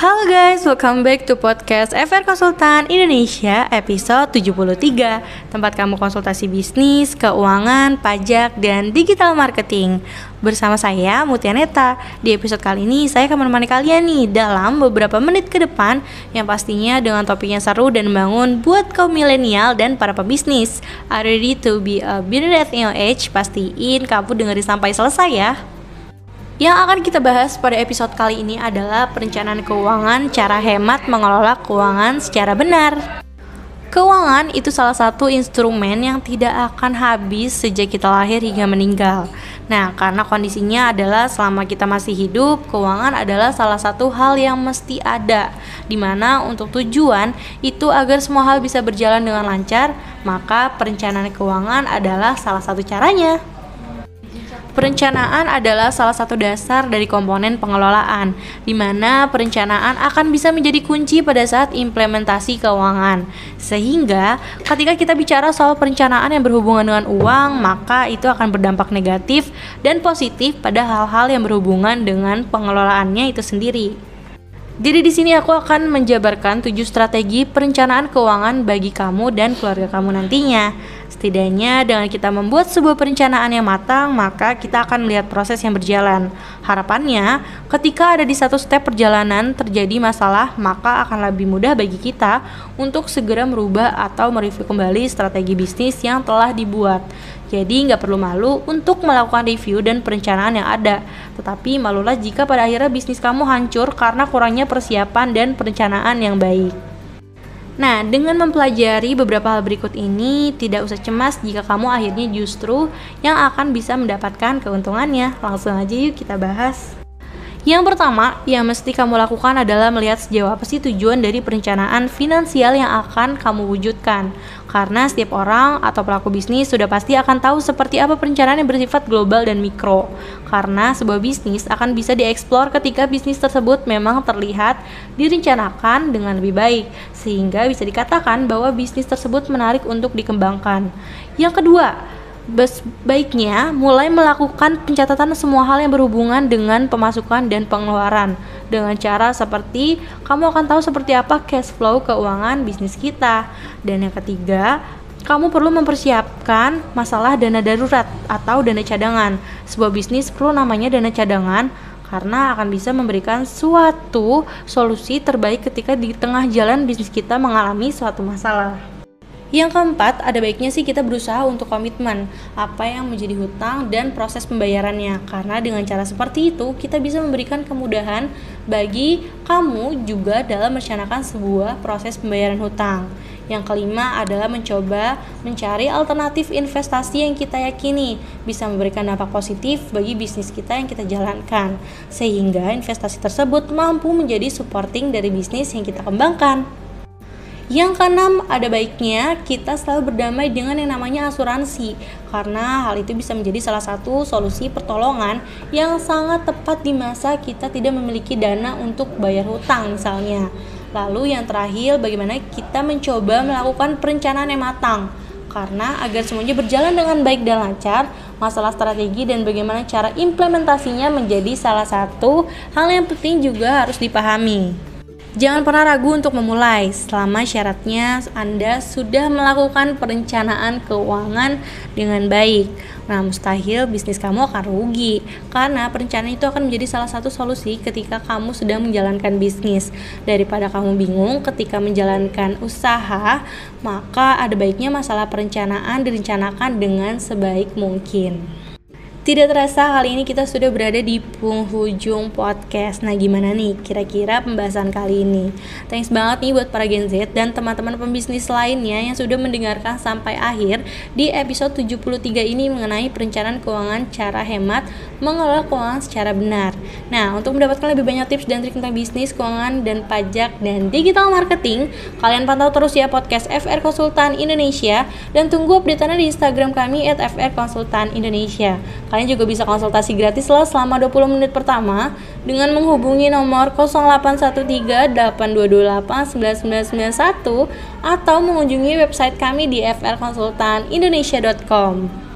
Halo guys, welcome back to podcast FR Konsultan Indonesia episode 73 Tempat kamu konsultasi bisnis, keuangan, pajak, dan digital marketing. Bersama saya Mutia Neta. Di episode kali ini saya akan menemani kalian nih dalam beberapa menit ke depan Yang pastinya dengan topiknya seru dan membangun buat kaum milenial dan para pebisnis. Are you ready to be a billionaire at your age? Pastiin kamu dengerin sampai selesai ya yang akan kita bahas pada episode kali ini adalah perencanaan keuangan, cara hemat mengelola keuangan secara benar. Keuangan itu salah satu instrumen yang tidak akan habis sejak kita lahir hingga meninggal. Nah, karena kondisinya adalah selama kita masih hidup, keuangan adalah salah satu hal yang mesti ada. Di mana untuk tujuan itu agar semua hal bisa berjalan dengan lancar, maka perencanaan keuangan adalah salah satu caranya. Perencanaan adalah salah satu dasar dari komponen pengelolaan, di mana perencanaan akan bisa menjadi kunci pada saat implementasi keuangan. Sehingga, ketika kita bicara soal perencanaan yang berhubungan dengan uang, maka itu akan berdampak negatif dan positif pada hal-hal yang berhubungan dengan pengelolaannya itu sendiri. Jadi di sini aku akan menjabarkan tujuh strategi perencanaan keuangan bagi kamu dan keluarga kamu nantinya. Setidaknya dengan kita membuat sebuah perencanaan yang matang, maka kita akan melihat proses yang berjalan. Harapannya, ketika ada di satu step perjalanan terjadi masalah, maka akan lebih mudah bagi kita untuk segera merubah atau mereview kembali strategi bisnis yang telah dibuat. Jadi nggak perlu malu untuk melakukan review dan perencanaan yang ada. Tetapi malulah jika pada akhirnya bisnis kamu hancur karena kurangnya persiapan dan perencanaan yang baik. Nah, dengan mempelajari beberapa hal berikut ini, tidak usah cemas jika kamu akhirnya justru yang akan bisa mendapatkan keuntungannya. Langsung aja yuk kita bahas. Yang pertama, yang mesti kamu lakukan adalah melihat sejauh apa sih tujuan dari perencanaan finansial yang akan kamu wujudkan. Karena setiap orang atau pelaku bisnis sudah pasti akan tahu seperti apa perencanaan yang bersifat global dan mikro. Karena sebuah bisnis akan bisa dieksplor ketika bisnis tersebut memang terlihat direncanakan dengan lebih baik, sehingga bisa dikatakan bahwa bisnis tersebut menarik untuk dikembangkan. Yang kedua, baiknya mulai melakukan pencatatan semua hal yang berhubungan dengan pemasukan dan pengeluaran dengan cara seperti kamu akan tahu seperti apa cash flow keuangan bisnis kita. Dan yang ketiga, kamu perlu mempersiapkan masalah dana darurat atau dana cadangan. Sebuah bisnis perlu namanya dana cadangan karena akan bisa memberikan suatu solusi terbaik ketika di tengah jalan bisnis kita mengalami suatu masalah. Yang keempat, ada baiknya sih kita berusaha untuk komitmen apa yang menjadi hutang dan proses pembayarannya. Karena dengan cara seperti itu, kita bisa memberikan kemudahan bagi kamu juga dalam merencanakan sebuah proses pembayaran hutang. Yang kelima adalah mencoba mencari alternatif investasi yang kita yakini bisa memberikan dampak positif bagi bisnis kita yang kita jalankan, sehingga investasi tersebut mampu menjadi supporting dari bisnis yang kita kembangkan. Yang keenam, ada baiknya kita selalu berdamai dengan yang namanya asuransi, karena hal itu bisa menjadi salah satu solusi pertolongan yang sangat tepat di masa kita tidak memiliki dana untuk bayar hutang, misalnya. Lalu, yang terakhir, bagaimana kita mencoba melakukan perencanaan yang matang, karena agar semuanya berjalan dengan baik dan lancar, masalah strategi dan bagaimana cara implementasinya menjadi salah satu hal yang penting juga harus dipahami. Jangan pernah ragu untuk memulai selama syaratnya Anda sudah melakukan perencanaan keuangan dengan baik. Nah, mustahil bisnis kamu akan rugi karena perencanaan itu akan menjadi salah satu solusi ketika kamu sedang menjalankan bisnis. Daripada kamu bingung ketika menjalankan usaha, maka ada baiknya masalah perencanaan direncanakan dengan sebaik mungkin. Tidak terasa kali ini kita sudah berada di penghujung podcast. Nah gimana nih kira-kira pembahasan kali ini? Thanks banget nih buat para Gen Z dan teman-teman pembisnis lainnya Yang sudah mendengarkan sampai akhir di episode 73 ini Mengenai perencanaan keuangan cara hemat Mengelola keuangan secara benar. Nah untuk mendapatkan lebih banyak tips dan trik tentang bisnis, keuangan, dan pajak, dan digital marketing Kalian pantau terus ya podcast FR Konsultan Indonesia. Dan tunggu update di Instagram kami FR Konsultan Indonesia Kalian juga bisa konsultasi gratis lah selama 20 menit pertama dengan menghubungi nomor 0813-8228-9991 atau mengunjungi website kami di frkonsultanindonesia.com.